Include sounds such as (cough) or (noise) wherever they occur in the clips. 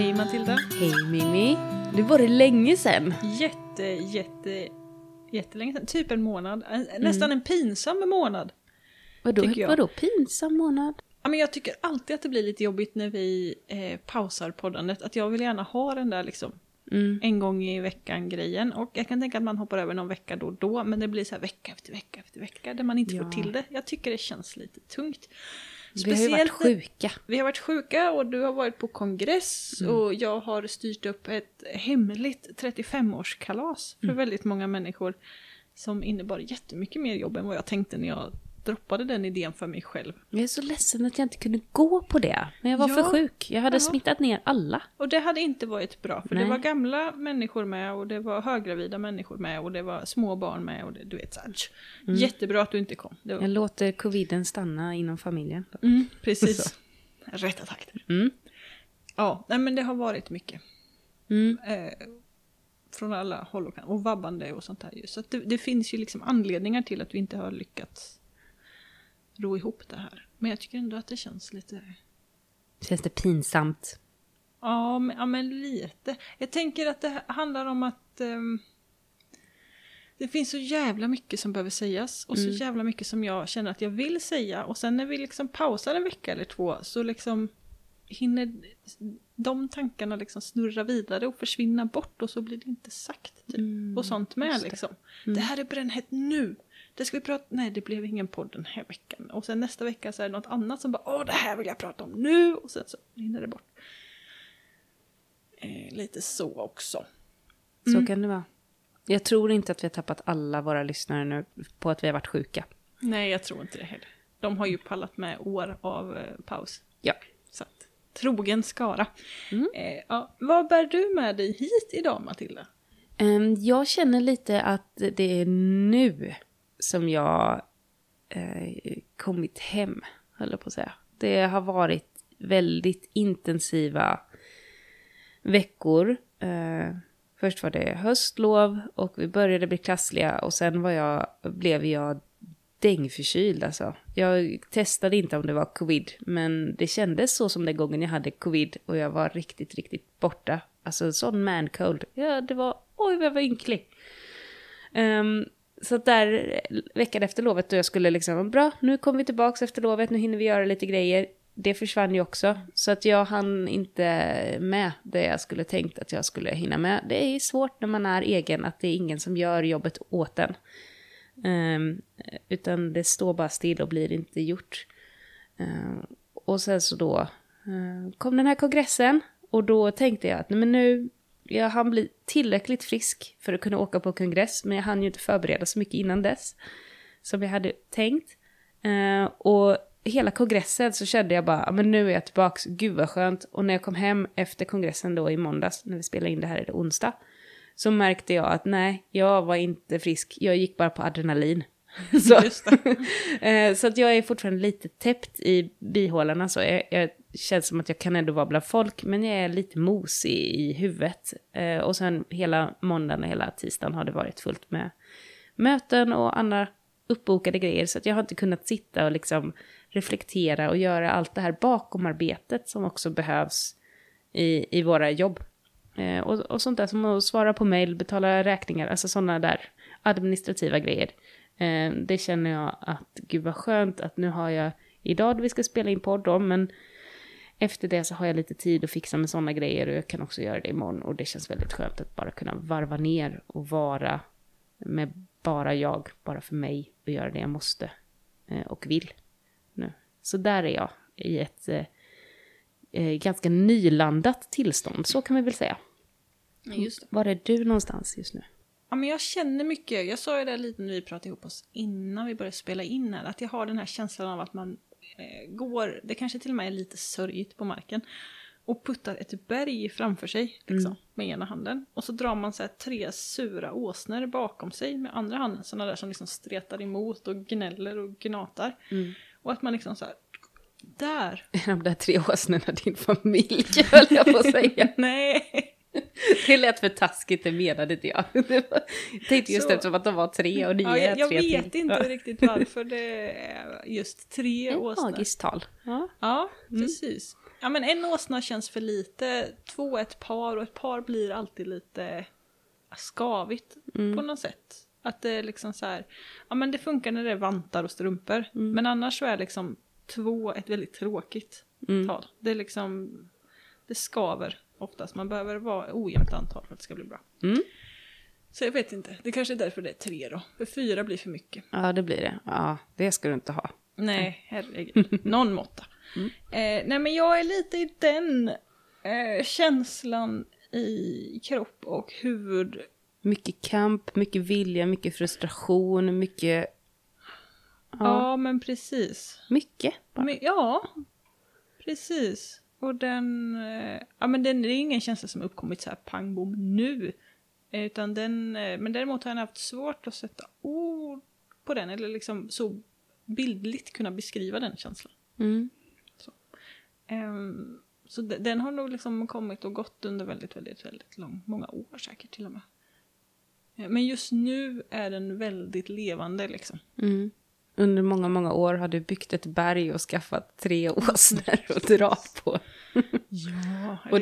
Hej Matilda. Hej Mimmi. Det var det länge sedan. Jätte, jätte, jättelänge sedan. Typ en månad. En- Nästan en pinsam månad. Vadå, vadå pinsam månad? Ja, men jag tycker alltid att det blir lite jobbigt när vi eh, pausar poddandet. Att jag vill gärna ha den där liksom Mm. en gång i veckan grejen. Och jag kan tänka att man hoppar över någon vecka då och då. Men det blir så här vecka efter vecka efter vecka där man inte Ja. får till det. Jag tycker det känns lite tungt. Vi har ju varit sjuka. Vi har varit sjuka och du har varit på kongress Mm. och jag har styrt upp ett hemligt 35-årskalas för Mm. väldigt många människor som innebar jättemycket mer jobb än vad jag tänkte när jag droppade den idén för mig själv. Jag är så ledsen att jag inte kunde gå på det. Men jag var Ja. för sjuk. Jag hade Ja. smittat ner alla. Och det hade inte varit bra för Nej. det var gamla människor med och det var höggravida människor med och det var små barn med och det, du vet såhär. Jättebra att du inte kom. Var, Jag låter coviden stanna inom familjen. mm, precis. (laughs) Rätta takter. Mm. Ja, nej men det har varit mycket. Mm. eh, från alla håll och kanter. Och vabbande och sånt där ju. Så det, det finns ju liksom anledningar till att vi inte har lyckats ro ihop det här. Men jag tycker ändå att det känns lite... Känns det pinsamt? Ja, men, ja, men lite. Jag tänker att det handlar om att ehm, det finns så jävla mycket som behöver sägas och så jävla mycket som jag känner att jag vill säga. Och sen när vi liksom pausar en vecka eller två så liksom hinner de tankarna liksom snurra vidare och försvinna bort och så blir det inte sagt. Typ. och sånt med det. liksom. Det här är brännhett nu. Det ska vi prata Nej, det blev ingen podd den här veckan. Och sen nästa vecka så är det något annat som bara Åh, det här vill jag prata om nu! Och sen så rinner det bort. Eh, lite så också. Så kan det vara. Jag tror inte att vi har tappat alla våra lyssnare nu på att vi har varit sjuka. Nej, jag tror inte det heller. De har ju pallat med år av eh, paus. Ja. Så att, trogen skara. Eh, ja, vad bär du med dig hit idag, Matilda? Ehm, Jag känner lite att det är nu som jag eh, kommit hem, höll jag på att säga. Det har varit väldigt intensiva veckor. Eh, först var det höstlov och vi började bli krassliga och sen var jag, blev jag dängförkyld alltså. Jag testade inte om det var covid, men det kändes så som den gången jag hade covid och jag var riktigt, riktigt borta. Alltså en sån man cold. Ja, det var, oj vad jag var ynklig. Um, så där eh, veckan efter lovet då jag skulle liksom, bra, nu kommer vi tillbaka efter lovet, nu hinner vi göra lite grejer. Det försvann ju också, så att jag hann inte med det jag skulle tänkt att jag skulle hinna med. Det är svårt när man är egen, att det är ingen som gör jobbet åt en. Um, utan det står bara still och blir inte gjort. Um, och sen så då eh, kom den här kongressen och då tänkte jag att nej men nu, jag hann bli tillräckligt frisk för att kunna åka på kongress, men jag hann ju inte förbereda så mycket innan dess som jag hade tänkt. Eh, och hela kongressen så kände jag bara, "Ja, men nu är jag tillbaks, gud vad skönt. Och när jag kom hem efter kongressen då i måndags, när vi spelade in det här är det onsdag, så märkte jag att nej, jag var inte frisk, jag gick bara på adrenalin. (laughs) Så. (laughs) Eh, så att jag är fortfarande lite täppt i bihålorna så jag, jag känns som att jag kan ändå vara bland folk men jag är lite mosig i huvudet. Eh, och sen hela måndagen och hela tisdagen har det varit fullt med möten och andra uppbokade grejer så att jag har inte kunnat sitta och liksom reflektera och göra allt det här bakomarbetet som också behövs i, i våra jobb. Eh, och, och sånt där som att svara på mejl, betala räkningar, alltså sådana där administrativa grejer. Eh, det känner jag att gud vad skönt att nu har jag idag då vi ska spela in podd om, men efter det så har jag lite tid att fixa med sådana grejer och jag kan också göra det imorgon och det känns väldigt skönt att bara kunna varva ner och vara med bara jag, bara för mig och göra det jag måste eh, och vill nu. Så där är jag i ett eh, eh, ganska nylandat tillstånd, så kan vi väl säga. Just det. Var är du någonstans just nu? Ja, men jag känner mycket, jag sa ju det lite när vi pratade ihop oss innan vi började spela in här, att jag har den här känslan av att man går, det kanske till och med är lite sörjigt på marken, och puttar ett berg framför sig liksom, med ena handen. Och så drar man så här tre sura åsnor bakom sig med andra handen, sådana där som liksom stretar emot och gnäller och gnatar. Och att man liksom så här, där! (laughs) De där tre åsnorna din familj, (laughs) höll jag på att säga. (laughs) Nej! (laughs) Det lät för taskigt, det menade inte jag. (laughs) Jag tänkte just Så- eftersom att de var tre och ni Ja, jag, jag tre vet till. inte (laughs) riktigt varför det är just tre Ett åsnor. magiskt tal. Ja. Ja, precis. Ja men en åsna känns för lite, två är ett par och ett par blir alltid lite skavigt Mm. på något sätt. Att det är liksom så här, ja men det funkar när det är vantar och strumpor. Men annars så är liksom två ett väldigt tråkigt Mm. tal. Det är liksom, det skaver oftast. Man behöver vara ojämnt antal för att det ska bli bra. Mm. Så jag vet inte, det kanske är därför det är tre då. För fyra blir för mycket. Ja, det blir det. Ja, det ska du inte ha. Nej, herregud. Någon måtta. Eh, nej, men jag är lite i den eh, känslan i kropp och huvud. Mycket kamp, mycket vilja, mycket frustration, mycket... Ja, Ja, men precis. mycket. Bara. Men, ja, precis. Och den, eh, ja men den, det är ingen känsla som uppkommit så här pang bom nu. Eh, Utan den, eh, men däremot har jag haft svårt att sätta ord på den, eller liksom så bildligt kunna beskriva den känslan. Mm. Så de- den har nog liksom kommit och gått under väldigt, väldigt, väldigt lång, många år säkert till och med. Men just nu är den väldigt levande liksom. Mm. Under många, många år har du byggt ett berg och skaffat tre (laughs) åsnor att dra på. Ja, Och-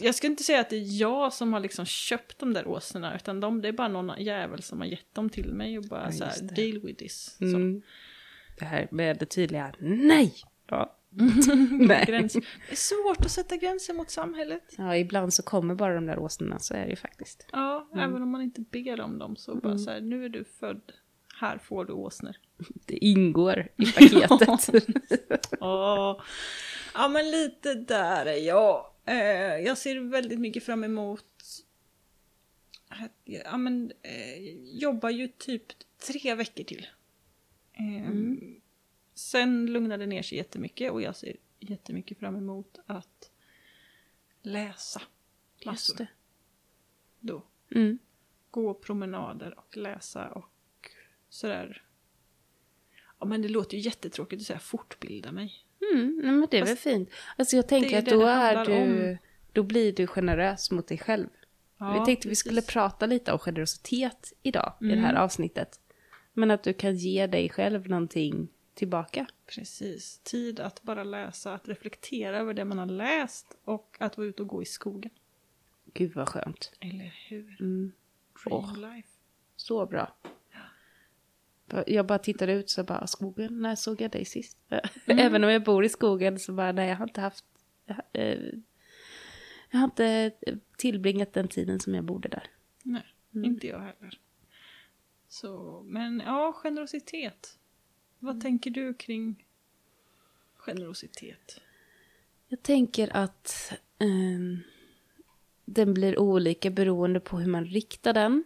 jag ska inte säga att det är jag som har liksom köpt de där åsnorna, utan de, det är bara någon jävel som har gett dem till mig och bara Ja, så här, deal with this. Mm. Det här med det tydliga nej. Ja. (laughs) nej. Gräns. Det är svårt att sätta gränser mot samhället. Ja, ibland så kommer bara de där åsnorna, så är det ju faktiskt. Ja, även om man inte ber om dem så bara så här, nu är du född, här får du åsnor. Det ingår i paketet. (laughs) Åh. (laughs) Ja, men lite där är jag. Eh, jag ser väldigt mycket fram emot... Ja, men eh, jobbar ju typ tre veckor till. Eh, Sen lugnar det ner sig jättemycket och jag ser jättemycket fram emot att läsa Just det. Då. Mm. Gå promenader och läsa och sådär. Ja, men det låter ju jättetråkigt att säga fortbilda mig. Mm, nej, men det är väl Fast fint. Alltså jag tänker att då är du, om. då blir du generös mot dig själv. Ja, vi tänkte vi precis. skulle prata lite om generositet idag i det Mm. här avsnittet. Men att du kan ge dig själv någonting tillbaka. Precis. Tid att bara läsa, att reflektera över det man har läst och att vara ute och gå i skogen. Gud vad skönt. Eller hur? Mm. Dream Åh. life. Så bra. Jag bara tittade ut så bara, skogen, när såg jag dig sist? (laughs) Även om jag bor i skogen så bara, nej jag har inte haft, jag, eh, jag har inte tillbringat den tiden som jag borde där. Nej, inte jag heller. Så, men ja, generositet. Vad tänker du kring generositet? Jag tänker att ehm, den blir olika beroende på hur man riktar den.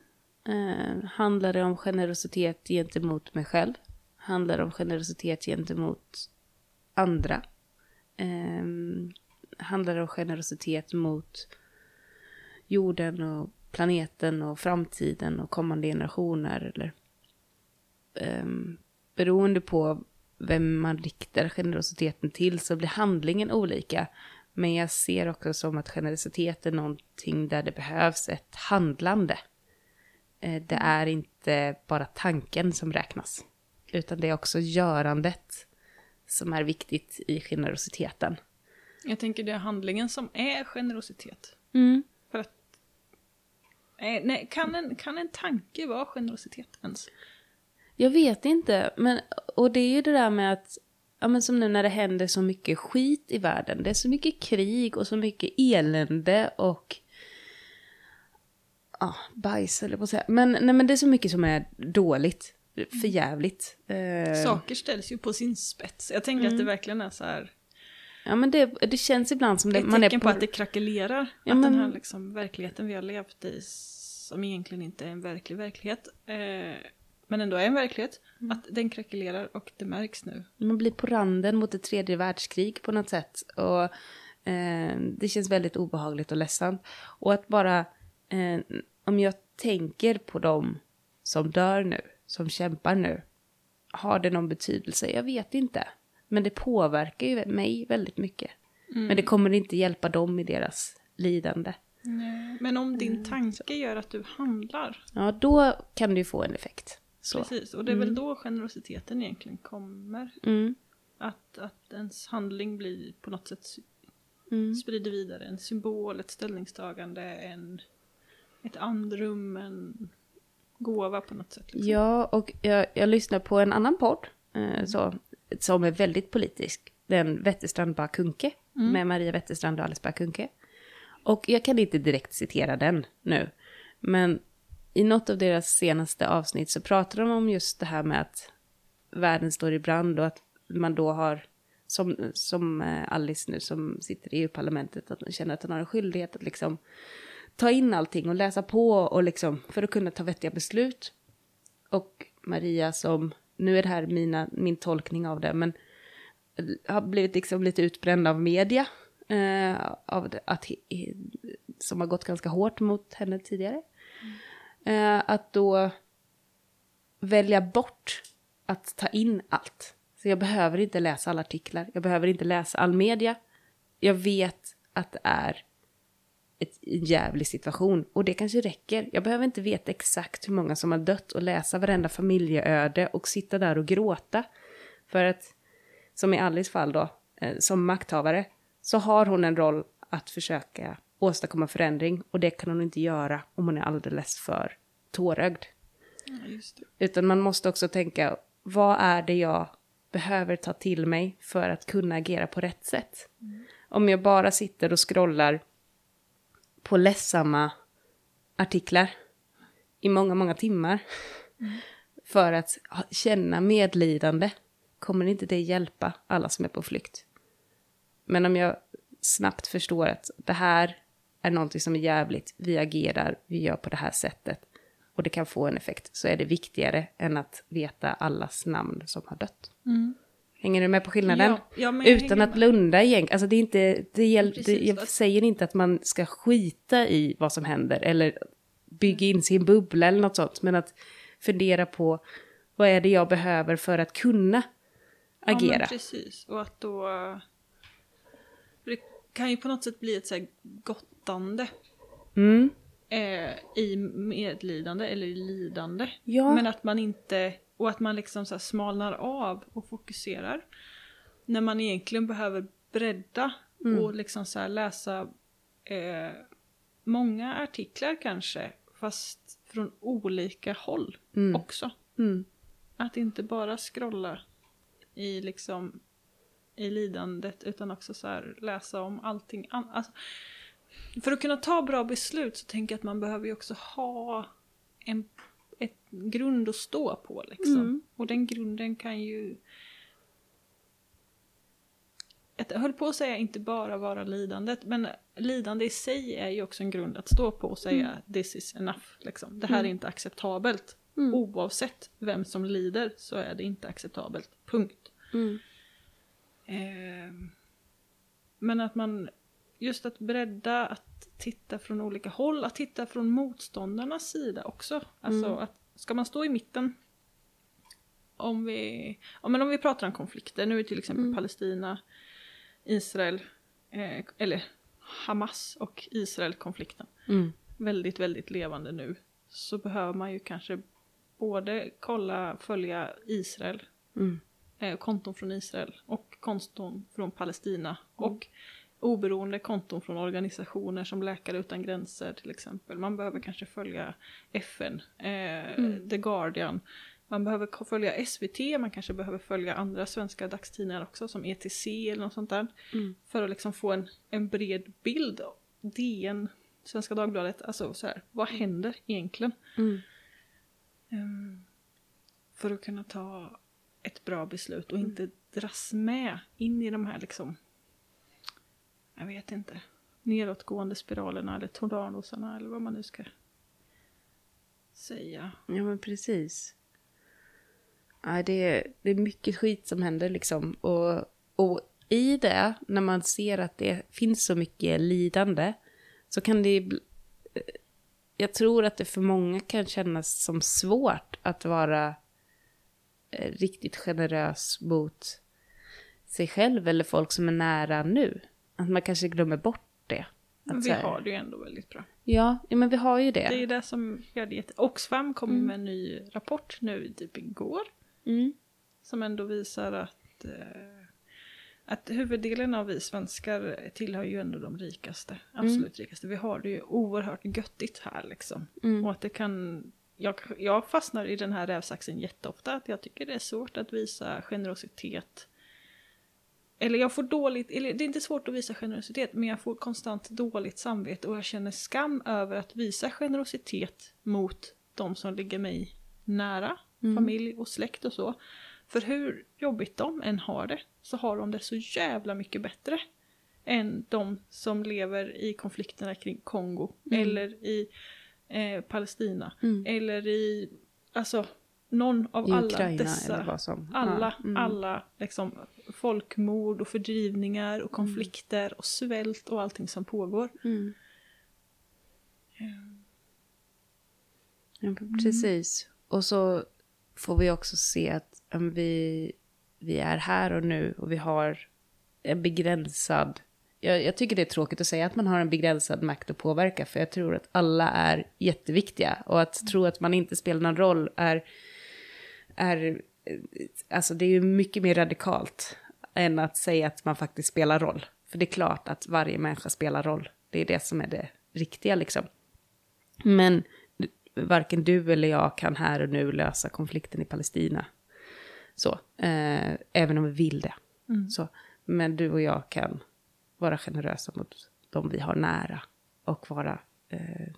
Eh, handlar det om generositet gentemot mig själv? Handlar det om generositet gentemot andra? Eh, handlar det om generositet mot jorden och planeten och framtiden och kommande generationer? Eller, eh, beroende på vem man riktar generositeten till så blir handlingen olika. Men jag ser också som att generositet är någonting där det behövs ett handlande. Eh, Det är inte bara tanken som räknas, utan det är också görandet som är viktigt i generositeten. Jag tänker det är handlingen som är generositet. För att... Eh, nej, kan en, kan en tanke vara generositet ens? Jag vet inte, men och det är ju det där med att, ja men som nu när det händer så mycket skit i världen, det är så mycket krig och så mycket elände och ja, bajs eller på att säga. Men, nej, men det är så mycket som är dåligt, för jävligt. Eh, Saker ställs ju på sin spets. Jag tänker att det verkligen är så här... Ja men det, det känns ibland som det, Ett man är på... på att det krackelerar. Ja, att den men- här liksom, verkligheten vi har levt i, som egentligen inte är en verklig verklighet, eh, men ändå är en verklighet, Mm. att den krackelerar och det märks nu. Man blir på randen mot ett tredje världskrig på något sätt. Och eh, det känns väldigt obehagligt och ledsamt. Och att bara, eh, om jag tänker på dem som dör nu, som kämpar nu, har det någon betydelse? Jag vet inte. Men det påverkar ju mig väldigt mycket. Men det kommer inte hjälpa dem i deras lidande. Nej, Men om Mm. din tanke gör att du handlar, Ja, då kan ju få en effekt. Så. precis, och det är väl då generositeten egentligen kommer. Mm. Att, att ens handling blir på något sätt Mm. sprider vidare en symbol, ett ställningstagande, en, ett andrum, en gåva på något sätt. Liksom. Ja, och jag, jag lyssnar på en annan podd eh, så, som är väldigt politisk. Den Wetterstrand Bakunke Mm. med Maria Wetterstrand och Alice Bakunke. Och jag kan inte direkt citera den nu. Men i något av deras senaste avsnitt så pratar de om just det här med att världen står i brand och att man då har, som, som eh, Alice nu som sitter i EU-parlamentet, att man känner att hon har en skyldighet att liksom ta in allting och läsa på och liksom för att kunna ta vettiga beslut. Och Maria som, nu är det här mina, min tolkning av det, men eh, har blivit liksom lite utbränd av media. Eh, av det, att, som har gått ganska hårt mot henne tidigare. Eh, att då välja bort att ta in allt. Så jag behöver inte läsa alla artiklar, jag behöver inte läsa all media. Jag vet att det är ett, en jävlig situation och det kanske räcker. Jag behöver inte veta exakt hur många som har dött och läsa varenda familjeöde och sitta där och gråta. För att, som i Alice fall då, eh, som makthavare, så har hon en roll att försöka åstadkomma förändring och det kan hon inte göra om hon är alldeles för tårögd. Det. Utan man måste också tänka, vad är det jag behöver ta till mig för att kunna agera på rätt sätt? Om jag bara sitter och scrollar på ledsamma artiklar i många, många timmar för att känna medlidande kommer inte det hjälpa alla som är på flykt. Men om jag snabbt förstår att det här är någonting som är jävligt, vi agerar, vi gör på det här sättet och det kan få en effekt, så är det viktigare än att veta allas namn som har dött. Mm. Hänger du med på skillnaden? Ja, ja, Utan att blunda igen. Alltså det är inte, det Precis, det, jag va? säger inte att man ska skita i vad som händer eller bygga in sin bubbla eller något sånt. Men att fundera på vad är det jag behöver för att kunna Ja, agera. men precis. Och att då... Det kan ju på något sätt bli ett så här gottande Mm. eh, i medlidande eller i lidande. Ja. Men att man inte... Och att man liksom så smalnar av och fokuserar. När man egentligen behöver bredda Mm. och liksom så läsa eh, många artiklar kanske. Fast från olika håll Mm. också. Mm. Att inte bara scrolla i liksom i lidandet utan också så läsa om allting annat. Alltså, för att kunna ta bra beslut så tänker jag att man behöver ju också ha en grund att stå på liksom. Mm. Och den grunden kan ju jag höll på att säga inte bara vara lidandet, men lidande i sig är ju också en grund att stå på och säga this is enough. Liksom. Det här är inte acceptabelt. Mm. Oavsett vem som lider så är det inte acceptabelt. Punkt. Mm. Ehm, men att man, just att bredda, att titta från olika håll, att titta från motståndarnas sida också. Alltså Mm. att, ska man stå i mitten? Om vi, ja, men om vi pratar om konflikter, nu är till exempel Mm. Palestina, Israel, eh, eller Hamas och Israel-konflikten Mm. väldigt, väldigt levande nu så behöver man ju kanske både kolla, följa Israel, Mm. eh, konton från Israel och konton från Palestina och oberoende konton från organisationer som Läkare Utan Gränser till exempel. Man behöver kanske följa FN, eh, The Guardian, man behöver följa SVT, man kanske behöver följa andra svenska dagstidningar också som ETC eller något sånt där. Mm. För att liksom få en, en bred bild. DN, Svenska Dagbladet, alltså så här, vad händer egentligen? Mm. Ehm, för att kunna ta ett bra beslut och inte dras med in i de här liksom, jag vet inte, nedåtgående spiralerna eller tornadosarna eller vad man nu ska säga. Ja men precis. Ja, det, är, det är mycket skit som händer liksom. Och, och i det, när man ser att det finns så mycket lidande, så kan det... Eh, jag tror att det för många kan kännas som svårt att vara eh, riktigt generös mot sig själv eller folk som är nära nu. Att man kanske glömmer bort det. Men vi har det ju ändå väldigt bra. Ja, ja, men vi har ju det. Det är det som gör det jätte... Oxfam kom Mm. med en ny rapport nu typ igår. Mm. Som ändå visar att eh, att huvuddelen av vi svenskar tillhör ju ändå de rikaste, absolut rikaste. Vi har det ju oerhört göttigt här liksom. Mm. Och att det kan, jag, jag fastnar i den här rävsaxen jätteofta, att jag tycker det är svårt att visa generositet. Eller jag får dåligt, eller det är inte svårt att visa generositet, men jag får konstant dåligt samvete och jag känner skam över att visa generositet mot de som ligger mig nära, Mm. familj och släkt och så. För hur jobbigt de än har det, så har de det så jävla mycket bättre än de som lever i konflikterna kring Kongo Mm. eller i eh, Palestina Mm. eller i, alltså någon av I alla Ukraina dessa som. alla, Ja, mm. alla liksom, folkmord och fördrivningar och konflikter och svält och allting som pågår. Mm. Ja, precis. Och så får vi också se att men vi, vi är här och nu och vi har en begränsad... Jag, jag tycker det är tråkigt att säga att man har en begränsad makt att påverka, för jag tror att alla är jätteviktiga. Och att tro att man inte spelar någon roll är... är alltså det är ju mycket mer radikalt än att säga att man faktiskt spelar roll. För det är klart att varje människa spelar roll. Det är det som är det riktiga liksom. Men varken du eller jag kan här och nu lösa konflikten i Palestina. Så, eh, även om vi vill det. Mm. Så, men du och jag kan vara generösa mot de vi har nära. Och vara, eh,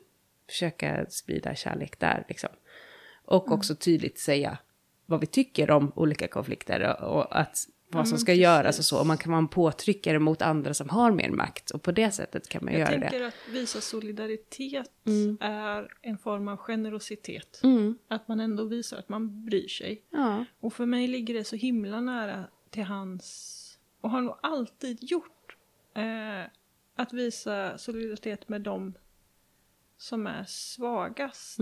försöka sprida kärlek där liksom. Och också tydligt säga vad vi tycker om olika konflikter och, och att vad som ska göras och så. Och man kan vara en påtryckare mot andra som har mer makt. Och på det sättet kan man Jag göra tänker det. att visa solidaritet Mm. är en form av generositet. Mm. Att man ändå visar att man bryr sig. Ja. Och för mig ligger det så himla nära till hans, och har nog alltid gjort, eh, att visa solidaritet med dem som är svagast.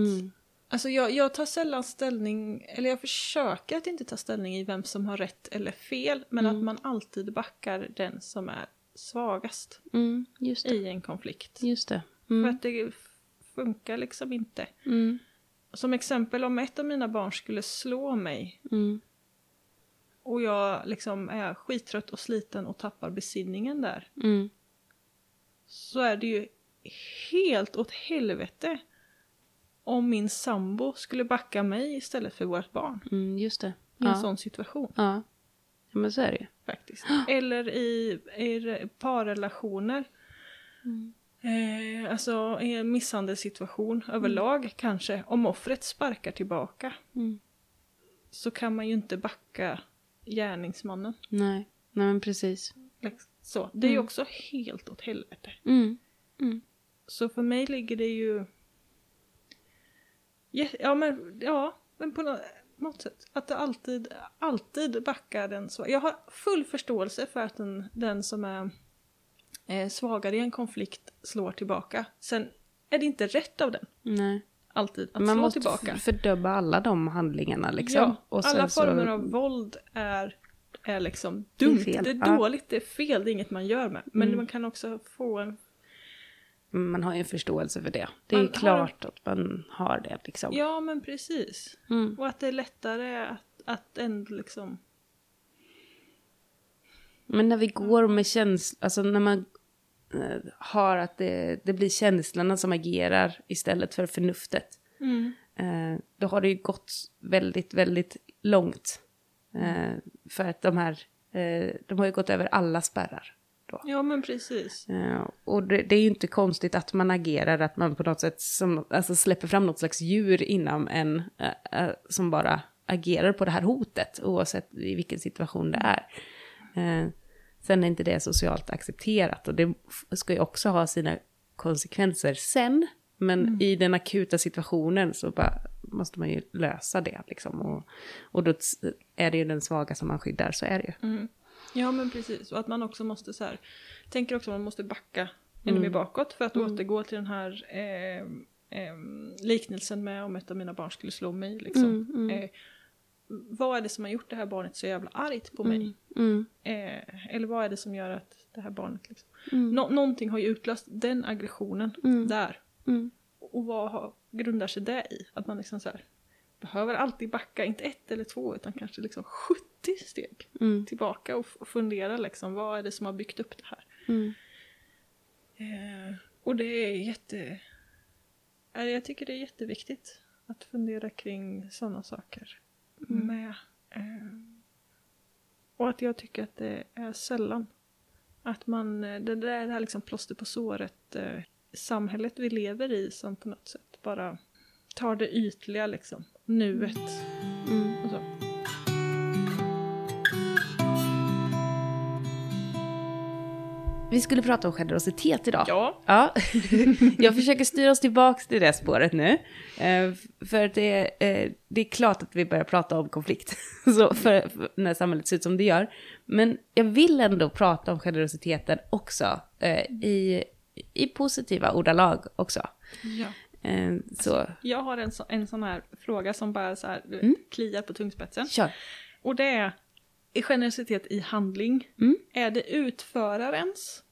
Alltså jag, jag tar sällan ställning, eller jag försöker att inte ta ställning i vem som har rätt eller fel, men Mm. att man alltid backar den som är svagast Mm. I en konflikt. Just det. För Mm. att det funkar liksom inte. Mm. Som exempel om ett av mina barn skulle slå mig Mm. och jag liksom är skittrött och sliten och tappar besinningen där. Mm. Så är det ju helt åt helvete om min sambo skulle backa mig istället för vårt barn Mm. Just det. i en Ja. sån situation. Ja. ja, men så är det ju. faktiskt. Eller i, i parrelationer. Eh, alltså i en misshandelssituation överlag kanske. Om offret sparkar tillbaka Mm. så kan man ju inte backa gärningsmannen. Nej. Nej, men precis. Så, det är ju Mm. också helt åt helvete. Mm. Så för mig ligger det ju... Ja, men, ja, men på nå- något sätt. Att det alltid, alltid backar den så. Jag har full förståelse för att den, den som är eh, svagare i en konflikt slår tillbaka. Sen är det inte rätt av den, Nej. alltid, att Man slå måste tillbaka. fördöma alla de handlingarna liksom. Ja, Och alla så- former av våld är, är liksom dumt. Det är, fel. Ja. dåligt, det är fel, det är inget man gör med. Men Mm. man kan också få en Man har ju en förståelse för det. Det är Man ju har- klart att man har det liksom. Ja, men precis. Mm. Och att det är lättare att, att ändå liksom... Men när vi går med känslor, alltså när man eh, har att det, det blir känslorna som agerar istället för förnuftet. Eh, då har det ju gått väldigt, väldigt långt. Eh, för att de här, eh, de har ju gått över alla spärrar. Då. Ja, men precis. Eh, och det, det är ju inte konstigt att man agerar, att man på något sätt som, alltså släpper fram något slags djur inom en eh, eh, som bara agerar på det här hotet, oavsett i vilken situation det är. Eh, sen är inte det socialt accepterat och det ska ju också ha sina konsekvenser sen. Men i den akuta situationen så bara måste man ju lösa det liksom. Och, och då är det ju den svaga som man skyddar, så är det ju. Mm. Ja, men precis. Och att man också måste så här... Tänker också att man måste backa ännu mer bakåt för att återgå till den här eh, eh, liknelsen med om ett av mina barn skulle slå mig. Liksom. Mm, mm. Eh, vad är det som har gjort det här barnet så jävla argt på mig? Mm, Eh, eller vad är det som gör att det här barnet... Liksom... mm, Nå- någonting har ju utlöst den aggressionen Mm. där. mm, Och vad har, grundar sig det i? Att man liksom så här behöver alltid backa, inte ett eller två, utan kanske liksom 70 steg Mm. tillbaka och, och fundera liksom, vad är det som har byggt upp det här? Mm. Eh, och det är jätte... eh, Jag tycker det är jätteviktigt att fundera kring sådana saker Mm. med. Eh, och att jag tycker att det är sällan att man, eh, det där är det här liksom plåster på såret, eh, samhället vi lever i som på något sätt bara tar det ytliga liksom, nuet Mm. och så. Vi skulle prata om generositet idag. Ja, Ja, (laughs) jag försöker styra oss tillbaka till det spåret nu. Eh, För att det är, eh, det är klart att vi börjar prata om konflikt, (laughs) så för, för när samhället ser ut som det gör. Men jag vill ändå prata om generositeten också, eh, i, i positiva ordalag också. ja. Eh, Så, Jag har en, så, en sån här fråga som bara så här, Mm. kliar på tungspetsen. kör. Och det är, är generositet i handling. Mm. Är det utförarens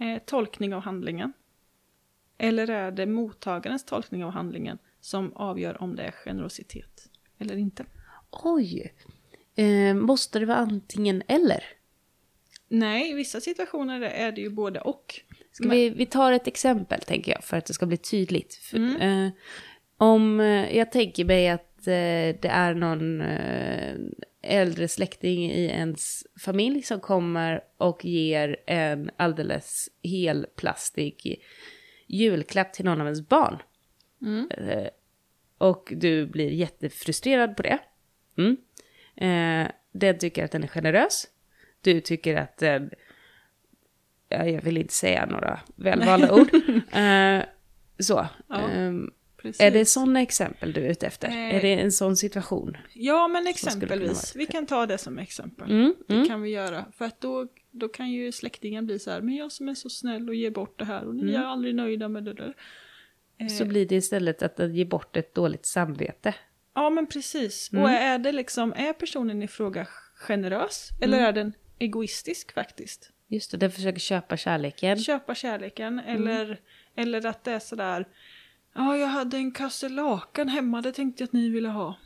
eh, tolkning av handlingen? Eller är det mottagarens tolkning av handlingen som avgör om det är generositet eller inte? Oj, eh, måste det vara antingen eller? Nej, i vissa situationer är det ju både och. Ska vi, vi tar ett exempel, tänker jag, för att det ska bli tydligt. För, Mm. eh, om eh, jag tänker mig att eh, det är någon eh, äldre släkting i ens familj som kommer och ger en alldeles helplastig julklapp till någon av ens barn. Mm. Eh, och du blir jättefrustrerad på det. Mm. Eh, den tycker att den är generös. Du tycker att den... Ja, jag vill inte säga några (laughs) välvalda ord. Eh, så. Ja, Precis. är det sådana exempel du är ute efter? Eh, är det en sån situation? Ja, men exempelvis. Vi kan ta det som exempel. Mm, Det mm. kan vi göra. För att då, då kan ju släktingen bli så här, men jag som är så snäll och ger bort det här och ni Mm. är aldrig nöjda med det där. Eh, Så blir det istället att ger bort ett dåligt samvete. Ja, men precis. Mm. Och är det liksom, är personen i fråga generös? Eller Mm. är den egoistisk faktiskt? Just det, den försöker köpa kärleken. Köpa kärleken Mm. eller, eller att det är sådär, ja jag hade en kasse lakan hemma, det tänkte jag att ni ville ha.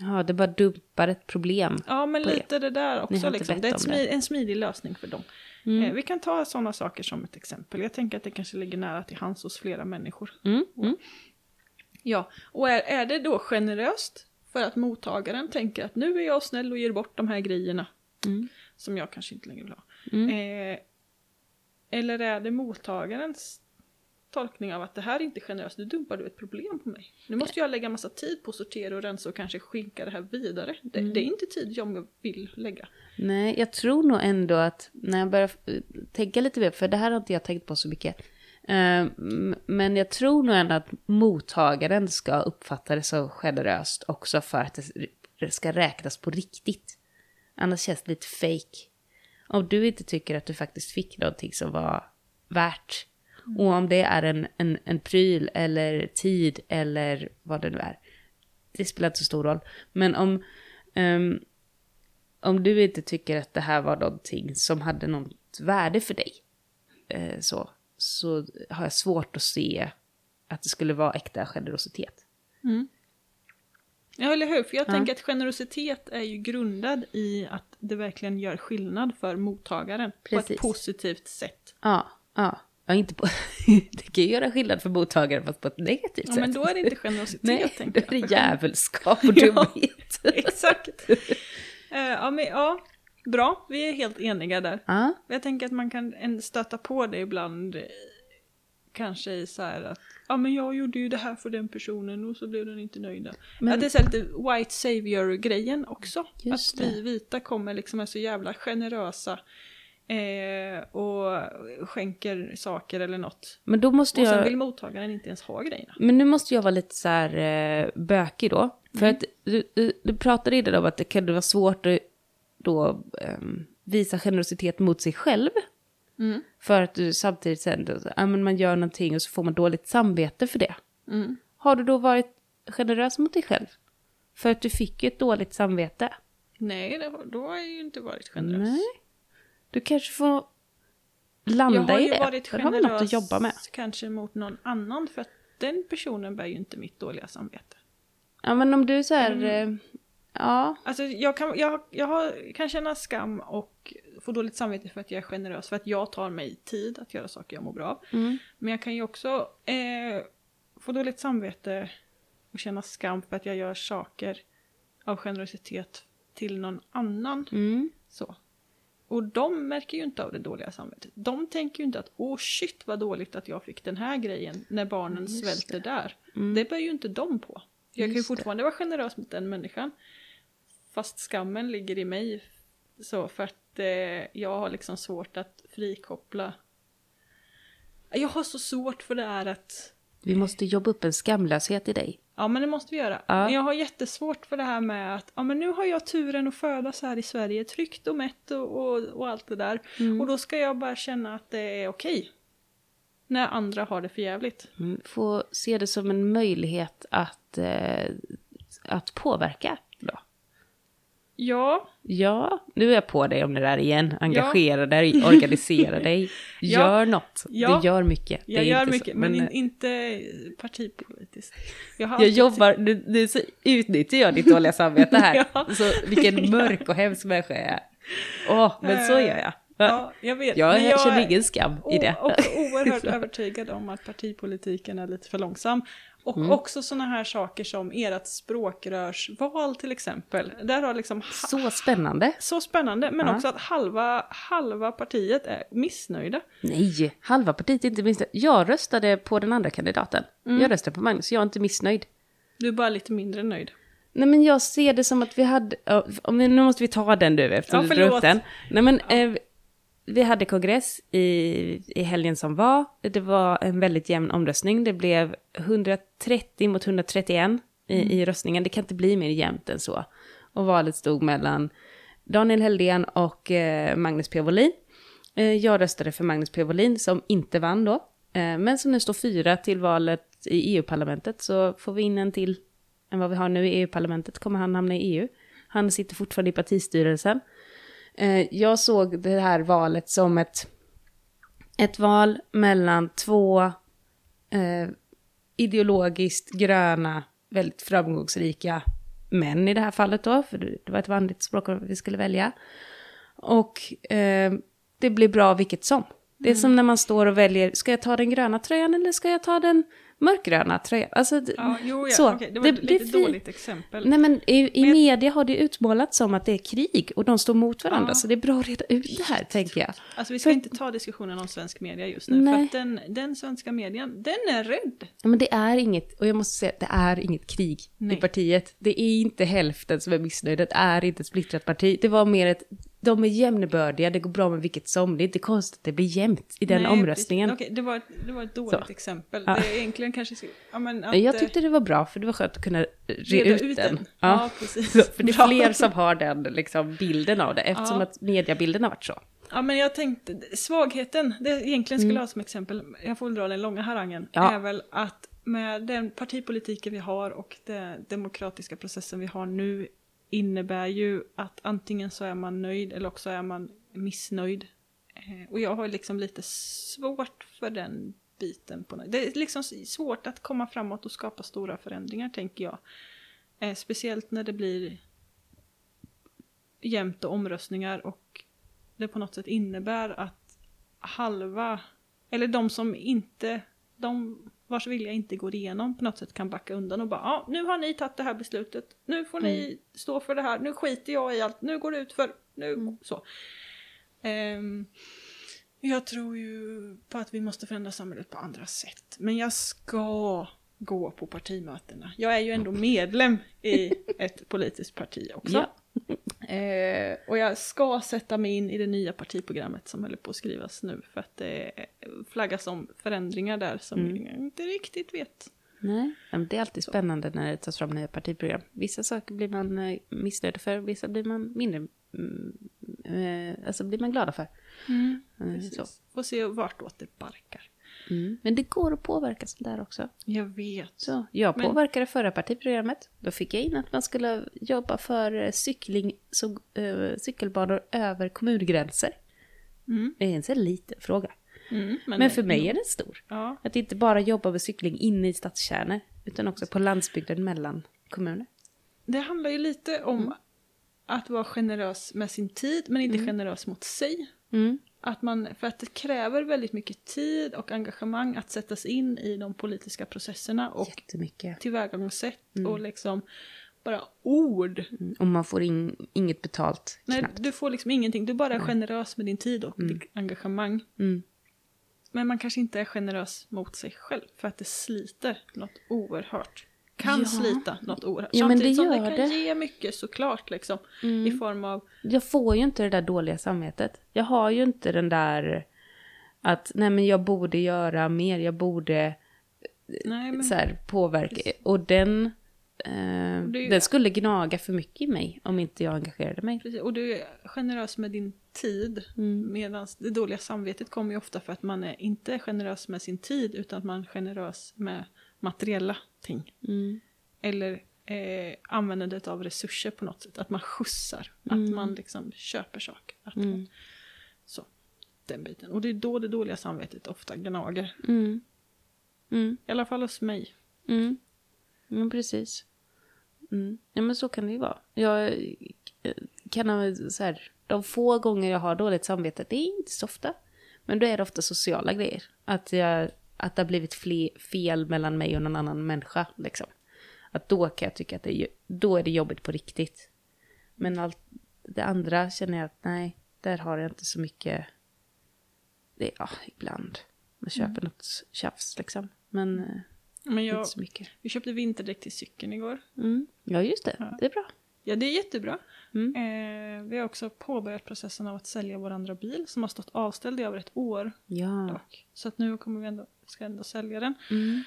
Ja, det bara dumpar ett problem. Ja, men På er. lite det där också. Liksom. Det är om det. en smidig lösning för dem. Mm. Eh, vi kan ta sådana saker som ett exempel. Jag tänker att det kanske ligger nära till hands hos flera människor. Mm, mm. Ja, och är, är det då generöst för att mottagaren tänker att nu är jag snäll och ger bort de här grejerna Mm. som jag kanske inte längre vill ha. Mm. Eh, eller är det mottagarens tolkning av att det här är inte generöst, nu dumpar du ett problem på mig. Nu måste jag lägga massa tid på att sortera och rensa och kanske skicka det här vidare. Det, Mm. det är inte tid jag vill lägga. Nej, jag tror nog ändå att när jag börjar tänka lite mer, för det här har inte jag tänkt på så mycket. Eh, Men jag tror nog ändå att mottagaren ska uppfatta det så generöst också för att det ska räknas på riktigt. Annars känns det lite fake. Om du inte tycker att du faktiskt fick någonting som var värt. Och om det är en, en, en pryl eller tid eller vad det nu är. Det spelar inte så stor roll. Men om, ehm, om du inte tycker att det här var någonting som hade något värde för dig. Eh, så, så har jag svårt att se att det skulle vara äkta generositet. Ja, eller hur? För jag Ja. tänker att generositet är ju grundad i att det verkligen gör skillnad för mottagaren på Precis. ett positivt sätt. Ja, ja. ja inte på, (laughs) det kan ju göra skillnad för mottagaren fast på ett negativt Ja, sätt. men då är det inte generositet, Nej, då tänker är det jag. djävulskap och (laughs) Ja. dumhet. (laughs) Exakt. Eh, ja, men ja, bra. Vi är helt eniga där. Ja, Jag tänker att man kan stöta på det ibland. Eh, Kanske i så här att ja men jag gjorde ju det här för den personen och så blev den inte nöjda. Men- Att det är så lite white savior-grejen också. Just att vi det. vita kommer liksom är så jävla generösa. Eh, och skänker saker eller något. men då måste Och sen jag... vill mottagaren inte ens ha grejerna. Men nu måste jag vara lite så här eh, bökig då. För Mm. att du, du, du pratade innan om att det kunde vara svårt att då ehm, visa generositet mot sig själv. Mm. För att du samtidigt sen, ja, men man gör någonting och så får man dåligt samvete för det. Mm. Har du då varit generös mot dig själv? För att du fick ju ett dåligt samvete. Nej, det, då har jag ju inte varit generös. Nej. Du kanske får landa jag har i ju det. varit Där har att generös jobba med. kanske mot någon annan för att den personen bär ju inte mitt dåliga samvete. Ja, men om du så här... Mm. Ja. Alltså jag kan, jag, jag har, kan känna skam och få dåligt samvete för att jag är generös, för att jag tar mig tid att göra saker jag mår bra av. Mm. Men jag kan ju också eh, få dåligt samvete och känna skam för att jag gör saker av generositet till någon annan. Mm. Så. Och de märker ju inte av det dåliga samvetet. De tänker ju inte att åh shit vad dåligt att jag fick den här grejen när barnen Just svälter där. Mm. Det bär ju inte de på. Jag kan ju Just det. fortfarande vara generös mot den människan. Fast skammen ligger i mig. Så för att eh, jag har liksom svårt att frikoppla. Jag har så svårt för det här att Vi måste jobba upp en skamlöshet i dig. Ja men det måste vi göra. Ja. Men jag har jättesvårt för det här med att ja, men nu har jag turen att födas här i Sverige tryggt och mätt och, och, och allt det där. Mm. Och då ska jag bara känna att det är okej. När andra har det för jävligt. Mm. Få se det som en möjlighet att, eh, att påverka. Ja, Ja, nu är jag på dig om det där igen. Engagera dig, organisera dig. (laughs) Ja. Gör något. Ja. Det gör mycket. Det jag är gör inte så- mycket men, eh, in, inte partipolitiskt. Jag, Jag jobbar, nu, nu så utnyttjar jag ditt dåliga samvete här. (laughs) Ja. Så vilken mörk och hemsk människa jag är. Åh, men så gör jag. Ja, jag vet. Jag, men jag känner är ingen skam i det. o- också (laughs) oerhört övertygad om att partipolitiken är lite för långsam. Och Mm. också sådana här saker som ert språkrörsval till exempel. Där har liksom Så spännande. så spännande, men Ja. också att halva, halva partiet är missnöjda. Nej, halva partiet är inte missnöjd. Jag röstade på den andra kandidaten. Mm. Jag röstade på Magnus, jag är inte missnöjd. Du är bara lite mindre nöjd. Nej men jag ser det som att vi hade, ja, om vi, nu måste vi ta den du eftersom Ja, du upp den. Nej men eh, vi hade kongress i, i helgen som var. Det var en väldigt jämn omröstning. Det blev 130 mot 131 i, i röstningen. Det kan inte bli mer jämnt än så. Och valet stod mellan Daniel Heldén och eh, Magnus P. Wåhlin. Eh, jag röstade för Magnus P. Wåhlin som inte vann då. Eh, men som nu står fyra till valet i EU-parlamentet så får vi in en till än vad vi har nu i EU-parlamentet kommer han hamna i EU. Han sitter fortfarande i partistyrelsen. Eh, jag såg det här valet som ett, ett val mellan två eh, ideologiskt gröna, väldigt framgångsrika män i det här fallet då, för det var ett vanligt språk vi skulle välja. Och eh, det blir bra vilket som. Det är som när man står och väljer, ska jag ta den gröna tröjan eller ska jag ta den mörkgröna tröjan? Alltså, det- Ja, jo, ja, så. okej, det var ett det lite fi- dåligt exempel. Nej men i, i Men- media har det utmålats som att det är krig och de står mot varandra. Ja. Så det är bra att reda ut det här tänker jag. Alltså vi ska För- inte ta diskussionen om svensk media just nu, för Nej. att den, den svenska median, den är rädd. Ja, men det är inget, och jag måste säga, det är inget krig Nej. i partiet. Det är inte hälften som är missnöjda, det är inte ett splittrat parti. Det var mer ett, de är jämnbördiga, det går bra med vilket som. Det är inte konstigt att det blir jämnt i den Nej, omröstningen. Okej, det, var ett, det var ett dåligt Så. exempel. Ja. Det är egentligen kanske... Ja, men att, jag eh, tyckte det var bra, för det var skönt att kunna re reda ut, den. Ja, Ja. precis. Så, (laughs) för det är fler som har den liksom, bilden av det, eftersom Ja. att mediebilden har varit så. Ja, men jag tänkte, svagheten, det jag egentligen skulle ha som exempel, jag får väl dra den långa harangen, Mm. Ja. är väl att med den partipolitiken vi har och den demokratiska processen vi har nu innebär ju att antingen så är man nöjd eller också är man missnöjd. Eh, Och jag har liksom lite svårt för den biten. På. Det är liksom svårt att komma framåt och skapa stora förändringar tänker jag. Eh, speciellt när det blir jämnt och omröstningar och det på något sätt innebär att halva, eller de som inte, de vars vilja inte går igenom på något sätt kan backa undan och bara ja, nu har ni tagit det här beslutet, nu får ni stå för det här, nu skiter jag i allt, nu går det ut för, nu så. Ehm, jag tror ju på att vi måste förändra samhället på andra sätt, men jag ska gå på partimötena. Jag är ju ändå medlem i (laughs) ett politiskt parti också. Ja. Eh, och jag ska sätta mig in i det nya partiprogrammet som håller på att skrivas nu för att det flaggas om förändringar där som Mm. jag inte riktigt vet. Nej, men det är alltid spännande när det tas fram nya partiprogram. Vissa saker blir man eh, missnöjd för, vissa blir man mindre, mm, eh, alltså blir man glada för. Eh, Precis. så. Får se vartåt det barkar. Mm. Men det går att påverka sånt där också. Jag vet. Så jag Men- påverkade förra partiprogrammet. Då fick jag in att man skulle jobba för eh, cykling, så, eh, cykelbanor över kommungränser. Mm. Det är en så här liten fråga. Mm, Men, för mig är den stor. Ja, Att inte bara jobba med cykling inne i stadskärnor, utan också på landsbygden mellan kommuner. Det handlar ju lite om Mm. att vara generös med sin tid men inte generös mot sig. Mm. Att man, för att det kräver väldigt mycket tid och engagemang att sätta sig in i de politiska processerna och tillvägagångssätt och liksom bara ord. Mm. Och man får in, inget betalt. Nej, knappt. du får liksom ingenting, du bara är generös med din tid och ditt engagemang. Mm. Men man kanske inte är generös mot sig själv för att det sliter något oerhört. Kan Ja. slita något oerhört. Ja, Samtidigt som det kan det. Mm. ge mycket såklart liksom. I form av, Jag får ju inte det där dåliga samvetet. Jag har ju inte den där att nej men jag borde göra mer, jag borde nej men så här, påverka. Och den, eh, den skulle gnaga för mycket i mig om inte jag engagerade mig. Precis, och du är generös med din tid. Mm. Medan det dåliga samvetet kommer ju ofta för att man är inte generös med sin tid utan att man är generös med materiella ting. Mm. Eller eh, användandet av resurser på något sätt. Att man skjutsar, Mm. att man liksom köper saker. Att man, så, den biten. Och det är då det dåliga samvetet ofta gnager. Mm. Mm. I alla fall hos mig. Mm. Men precis. Mm. Ja men så kan det ju vara. Jag eh, kan ha så här, de få gånger jag har dåligt samvete, det är inte så ofta. Men då är det ofta sociala grejer. Att, jag, att det har blivit fle, fel mellan mig och någon annan människa. Liksom. Att då kan jag tycka att det är, då är det jobbigt på riktigt. Men allt det andra känner jag att nej, där har jag inte så mycket. Det är, ja, ibland. Man köper något tjafs liksom. Men eh, Men jag, inte så mycket. vi köpte vinterdäck till cykeln igår. Mm. Ja, just det. Det är bra. Ja, det är jättebra. Mm. Eh, vi har också påbörjat processen av att sälja vår andra bil som har stått avställd i över ett år. Ja. Dock. Så att nu kommer vi ändå, ska ändå sälja den. Mm.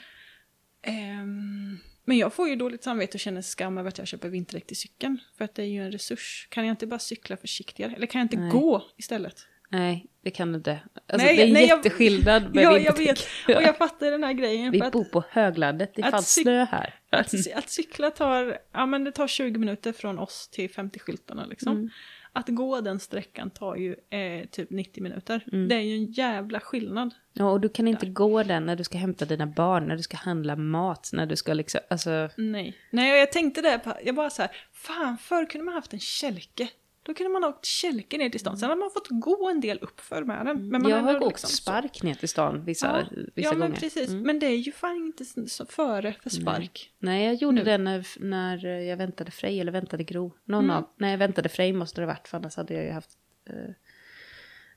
Ehm, men jag får ju dåligt samvete och känner skam över att jag köper vinterdäck till cykeln. För att det är ju en resurs. Kan jag inte bara cykla försiktigare? Eller kan jag inte Nej. gå istället? Nej, det kan du inte. Alltså, Nej, det är nej, jag- jätteskillnad med (laughs) ja, jag vinterdäck. vet. Och jag fattar den här grejen. Vi bor på höglandet, det är att fan cyk- snö här. att, att cykla tar, ja, men det tar 20 minuter från oss till 50-skyltarna. Liksom. Mm. Att gå den sträckan tar ju eh, typ 90 minuter. Mm. Det är ju en jävla skillnad. Ja, och du kan inte gå den när du ska hämta dina barn, när du ska handla mat, när du ska liksom, alltså... Nej. Nej, jag tänkte där, på- jag bara så här, fan förr kunde man haft en kälke. Då kunde man ha åkt kälke ner till stan. Sen hade man fått gå en del uppför med den. Men man jag har åkt liksom så- spark ner till stan vissa, Ja, vissa ja men gånger. precis. Mm. Men det är ju fan inte så- så före för spark. Nej, jag gjorde Nu. det när, när jag väntade Frej, eller väntade Gro. Någon Mm. av, när jag väntade Frej måste det ha varit, för annars hade jag ju haft, eh,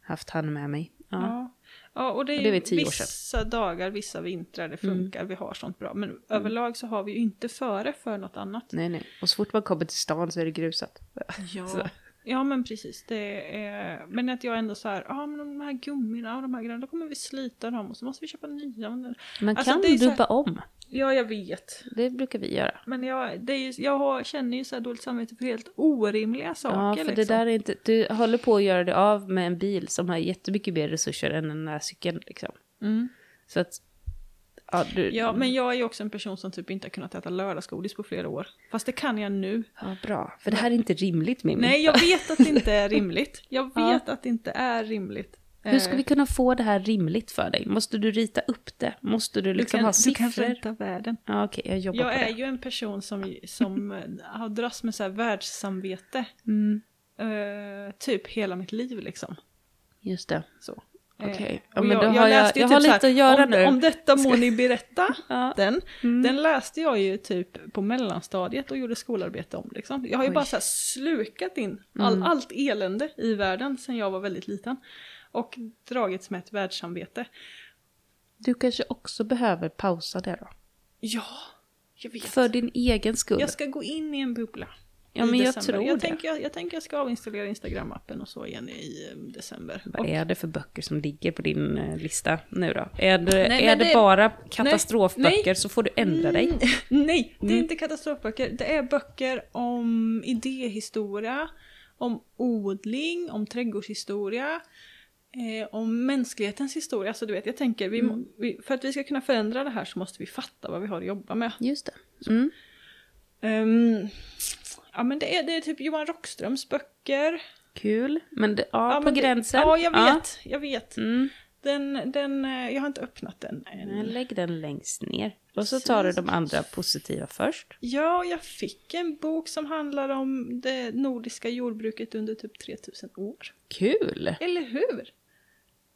haft han med mig. Ja. Ja. ja, och det är, Och det är ju vissa dagar, vissa vintrar det Mm. funkar, vi har sånt bra. Men överlag så har vi ju inte före för något annat. Nej, nej. Och så fort man kommer till stan så är det grusat. Ja. (laughs) Ja, men precis. Det är, men att jag ändå så här, ja men de här gummina och de här grejerna, då kommer vi slita dem och så måste vi köpa nya. Men- Man Alltså, kan här- dubba om. Ja, jag vet. Det brukar vi göra. Men jag, det är jag har, känner ju så här dåligt samvete för helt orimliga saker. Ja, för det liksom. där är inte... Du håller på att göra det av med en bil som har jättemycket mer resurser än den här cykeln liksom. Mm. Så att... Ja, du, Ja, men jag är ju också en person som typ inte har kunnat äta lördagsgodis på flera år. Fast det kan jag nu. ja, bra. För det här är inte rimligt, Mimmi. Nej, jag vet att det inte är rimligt. (laughs) Jag Ja. vet att det inte är rimligt. Hur ska Eh, vi kunna få det här rimligt för dig? Måste du rita upp det? Måste du du liksom kan, ha du kan siffror? rädda världen. Ja, okej, jag jobbar Jag på är det. ju en person som, som eh, har dras med så här världssamvete. Mm, eh, typ hela mitt liv liksom. just det. Så. Eh, Ja, och men då har jag- läste ju jag har här, lite att göra om, nu. Om detta må ni berätta. (laughs) Ja. Den, Mm. den läste jag ju typ på mellanstadiet och gjorde skolarbete om. Liksom. Jag har ju Oj. bara så här slukat in all, Mm. allt elände i världen sedan jag var väldigt liten. Och dragits med ett världssamvete. Du kanske också behöver pausa det då? Ja, jag vet. För din egen skull. Jag ska gå in i en bubbla. Ja, men jag tror jag det. Tänker, jag, jag tänker jag ska avinstallera Instagram-appen och så igen i eh, december. Vad Och- är det för böcker som ligger på din eh, lista nu då? Är det, Nej, är det, det- bara katastrofböcker nej. så får du ändra dig. Mm, (laughs) Nej, det är Mm. inte katastrofböcker. Det är böcker om idéhistoria, om odling, om trädgårdshistoria, eh, om mänsklighetens historia. Så du vet, jag tänker, vi, må- vi, för att vi ska kunna förändra det här så måste vi fatta vad vi har att jobba med. Just det. Mm. Ehm, ja, men det är, det är typ Johan Rockströms böcker. Kul. Men det, ja, Ja, på men det- gränsen. Ja, jag vet, jag vet. Mm. Den, den, eh, jag har inte öppnat den än. Lägg den längst ner. Och så tar du de andra positiva först. Ja, jag fick en bok som handlar om det nordiska jordbruket under typ 3000 år. Kul! Eller hur?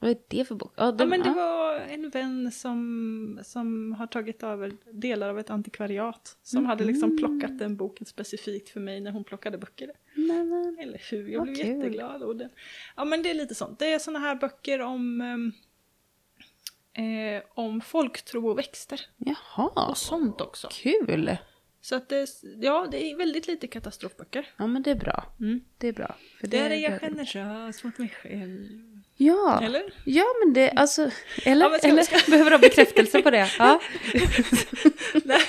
Vad är det för bok? Ja, Ja, den, men det ja. var en vän som, som har tagit över delar av ett antikvariat. Som hade liksom plockat den boken specifikt för mig när hon plockade böcker. Men- Eller hur? Jag Vad blev kul. jätteglad. Och den, ja men det är lite sånt. Det är såna här böcker om, ehm, eh, om folktro och växter. Jaha, Och sånt också. kul! Så att det, ja, det är väldigt lite katastrofböcker. Ja, men det är bra. Mm. Det är bra. För Där är jag generös mot mig själv. Ja. Eller? Ja, men det, alltså, eller, Ja, men ska- eller ska- (laughs) behöver ha bekräftelse på det? Ja, (laughs) Nej,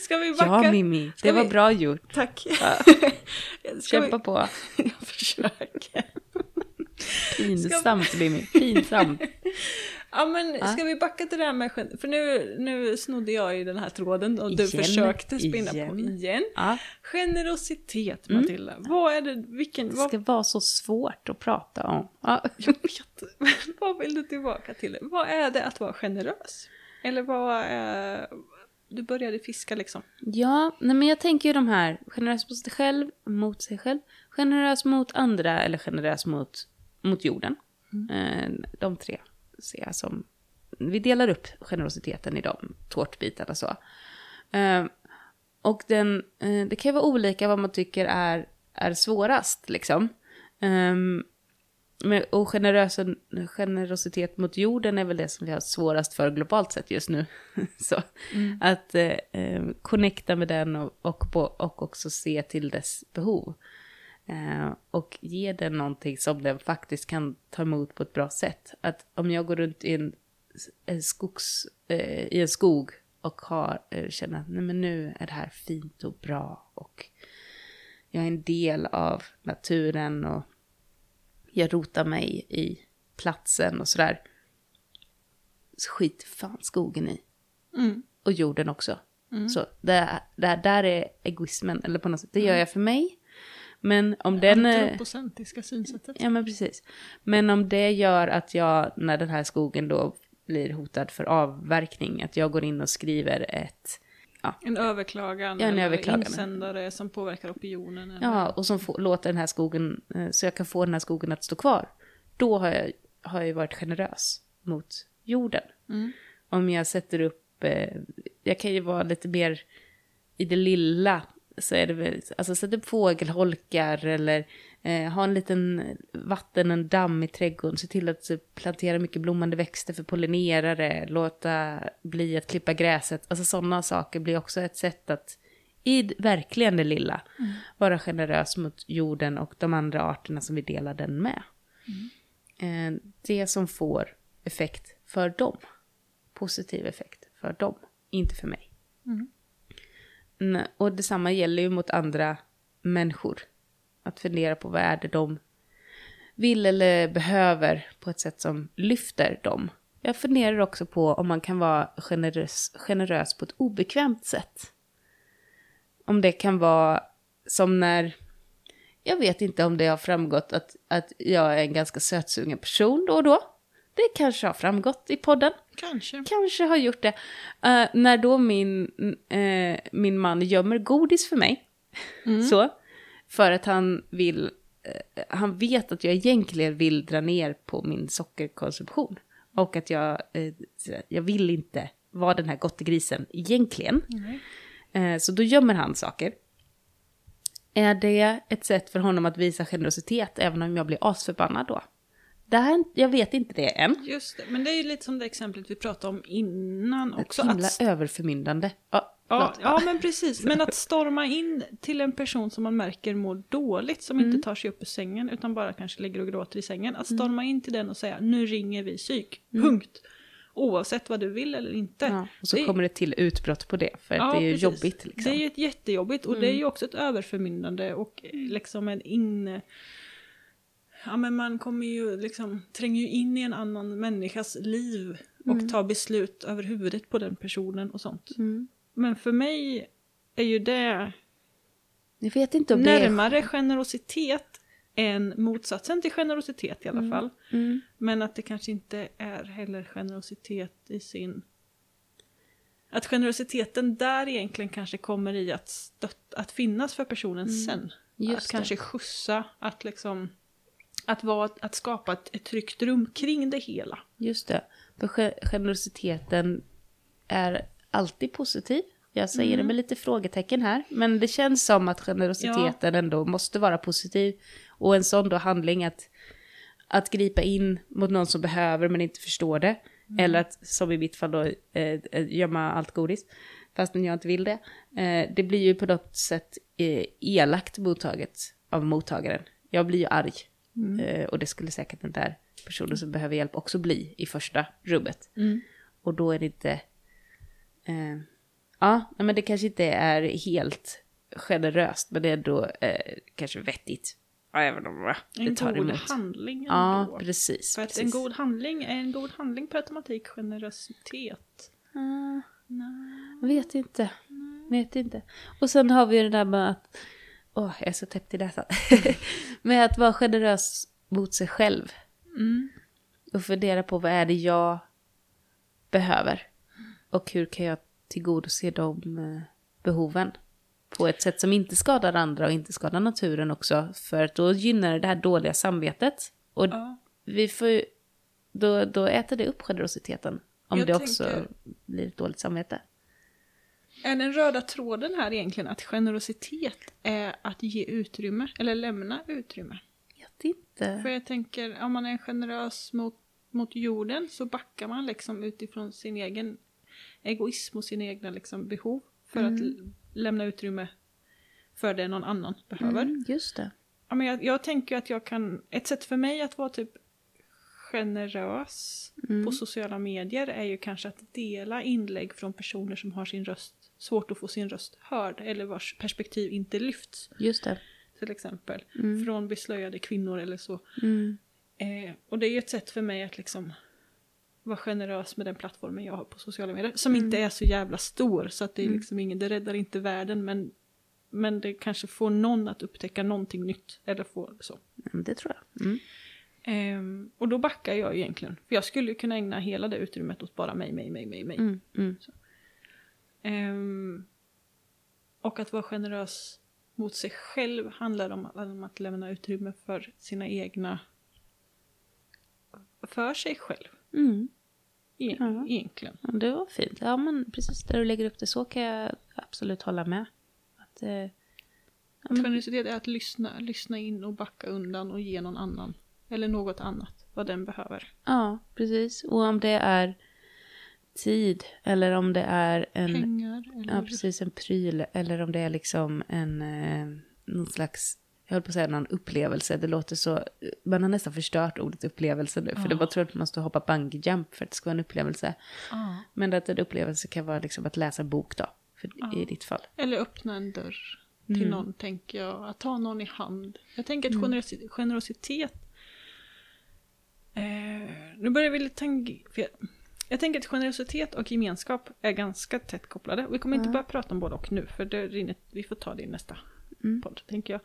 Ska vi backa? ja Mimmi, Ska det var vi- bra gjort. Tack. Ja. (laughs) Ska Kämpa vi... på. Jag försöker. Pinsamt Mimmi, pinsamt. Ja men Ja. ska vi backa till det här med För nu, nu snodde jag i den här tråden och du Igen, försökte spinna på igen. igen. Ja, Generositet Matilda. Vad är det, vilken, det vad, ska vara så svårt att prata om. Ja. (laughs) jag vet, men vad vill du tillbaka till? Vad är det att vara generös? Eller vad är, du började fiska liksom. Ja, nej men jag tänker ju de här, generös mot sig själv, mot sig själv, generös mot andra eller generös mot, mot jorden. Eh, De tre jag som, vi delar upp generositeten i de tårtbitarna så. Eh, Och den, eh, det kan ju vara olika vad man tycker är, är svårast liksom. Ehm, och generös, generositet mot jorden är väl det som vi har svårast för globalt sett just nu. (laughs) så, Att eh, eh, connecta med den och, och, på, och också se till dess behov. Eh, och ge den någonting som den faktiskt kan ta emot på ett bra sätt. Att om jag går runt i en, en, skogs, eh, i en skog och har, eh, känner att nej, men nu är det här fint och bra och jag är en del av naturen och jag rotar mig i platsen och sådär. Så skit fan skogen i. Mm. Och jorden också. Så där, där, där är egoismen, eller på något sätt, det gör jag för mig. Men om den... är- Antropocentriska synsättet. Ja men precis. Men om det gör att jag, när den här skogen då blir hotad för avverkning, att jag går in och skriver ett, En överklagan Ja, en eller överklagan. insändare som påverkar opinionen. Eller... ja, och som får, låter den här skogen, eh, så jag kan få den här skogen att stå kvar. Då har jag, har jag varit generös mot jorden. Mm. Om jag sätter upp, eh, jag kan ju vara lite mer i det lilla, så är det väl, alltså sätta upp fågelholkar eller eh, ha en liten vatten, en damm i trädgården, se till att plantera mycket blommande växter för pollinerare, låta bli att klippa gräset, alltså sådana saker blir också ett sätt att i verkligen det lilla vara generös mot jorden och de andra arterna som vi delar den med. Eh, det som får effekt för dem, positiv effekt för dem, inte för mig. Mm. Och detsamma gäller ju mot andra människor. Att fundera på vad är det de vill eller behöver på ett sätt som lyfter dem. Jag funderar också på om man kan vara generös, generös på ett obekvämt sätt. Om det kan vara som när, jag vet inte om det har framgått att, att jag är en ganska sötsugen person då och då. Det kanske har framgått i podden Kanske. kanske har gjort det. Eh, när då min, eh, min man gömmer godis för mig. (laughs) Så. För att han vill, eh, han vet att jag egentligen vill dra ner på min sockerkonsumtion. Och att jag, jag vill inte vara den här gottegrisen egentligen. Eh, så då gömmer han saker. Är det ett sätt för honom att visa generositet även om jag blir asförbannad då? Det här, jag vet inte det än. Just det, men det är ju lite som det exemplet vi pratade om innan också. Ett himla Att, överförmyndande. Ja, ja, ja, men precis. Men att storma in till en person som man märker mår dåligt, som Mm. inte tar sig upp ur sängen, utan bara kanske ligger och gråter i sängen. Att storma in till den och säga, nu ringer vi psyk. Punkt. Oavsett vad du vill eller inte. Mm. Ja, och så Det- kommer det till utbrott på det, för att det är ju precis. jobbigt. Liksom. Det är ju ett jättejobbigt och det är ju också ett överförmyndande och eh, liksom en in... Ja men man kommer ju liksom, tränger ju in i en annan människas liv och tar beslut över huvudet på den personen och sånt. Mm. Men för mig är ju det det är... närmare generositet än motsatsen till generositet i alla fall. Mm. Men att det kanske inte är heller generositet i sin... Att generositeten där egentligen kanske kommer i att, stött, att finnas för personen sen. Mm. Just att det. kanske skjutsa, att liksom... Att, vara, att skapa ett, ett tryggt rum kring det hela. Just det. För ge- generositeten är alltid positiv. Jag säger det Mm. med lite frågetecken här. Men det känns som att generositeten ändå måste vara positiv. Och en sån då handling att, att gripa in mot någon som behöver men inte förstår det. Eller att, som i mitt fall då, eh, eh, gömma allt godis. Fastän jag inte vill det. Eh, det blir ju på något sätt eh, elakt mottaget av mottagaren. Jag blir ju arg. Eh, och det skulle säkert den där personen som behöver hjälp också bli i första rummet. Och då är det inte... Eh, ja, men det kanske inte är helt generöst, men det är ändå eh, kanske vettigt. Ja, även om det En tar god emot. handling Ja, ändå. precis. För att precis. en god handling är en god handling per automatik generositet. Nej. jag vet inte. Vet inte. Och sen har vi ju det där med att... Åh, jag är så täppt i näsan. (laughs) med att vara generös mot sig själv. Mm. och fundera på vad är det jag behöver och hur kan jag tillgodose de eh, behoven på ett sätt som inte skadar andra och inte skadar naturen också för att då gynnar det det här dåliga samvetet och Ja. vi får då, då äter det upp generositeten om Jag det också tänker- blir ett dåligt samvete. Är den röda tråden här egentligen att generositet är att ge utrymme eller lämna utrymme? Jag vet inte. För jag tänker, om man är generös mot, mot jorden så backar man liksom utifrån sin egen egoism och sina egna liksom behov för att l- lämna utrymme för det någon annan behöver. Mm, just det. Ja, men jag, jag tänker att jag kan, ett sätt för mig att vara typ generös Mm. på sociala medier är ju kanske att dela inlägg från personer som har sin röst, svårt att få sin röst hörd eller vars perspektiv inte lyfts Just det. till exempel. Mm. Från beslöjade kvinnor eller så. Mm. Eh, och det är ju ett sätt för mig att liksom vara generös med den plattformen jag har på sociala medier. Som inte är så jävla stor så att det är liksom ingen, det räddar inte världen men, men det kanske får någon att upptäcka någonting nytt. Eller få så. Mm, Det tror jag. Mm. Ehm, och då backar jag egentligen. För jag skulle kunna ägna hela det utrymmet åt bara mig, mig, mig, mig, mig. Mm. Mm. Ehm, och att vara generös mot sig själv handlar om, om att lämna utrymme för sina egna... För sig själv, Mm. e- Ja. egentligen. Ja, det var fint. Ja, men precis där du lägger upp det så kan jag absolut hålla med. Att, eh, ja, men, generositet är att lyssna, lyssna in och backa undan och ge någon annan, eller något annat, vad den behöver. ja, precis. Och om det är tid eller om det är en, Pengar eller... ja, precis, en pryl eller om det är liksom en, eh, någon slags, jag höll på att säga någon upplevelse. Det låter så, man har nästan förstört ordet upplevelse nu. För det var tror att man måste hoppa bungyjump för att det ska vara en upplevelse. Ja. Men att en upplevelse kan vara liksom att läsa en bok då. För, Ja. I ditt fall. Eller öppna en dörr till Mm. någon, tänker jag. Att ta någon i hand. Jag tänker att generosi- generositet... Eh, nu börjar vi lite tang... jag, tänker att generositet och gemenskap är ganska tätt kopplade. Vi kommer inte Ja. börja prata om både och nu, för det rinner, vi får ta det i nästa Mm. podd, tänker jag.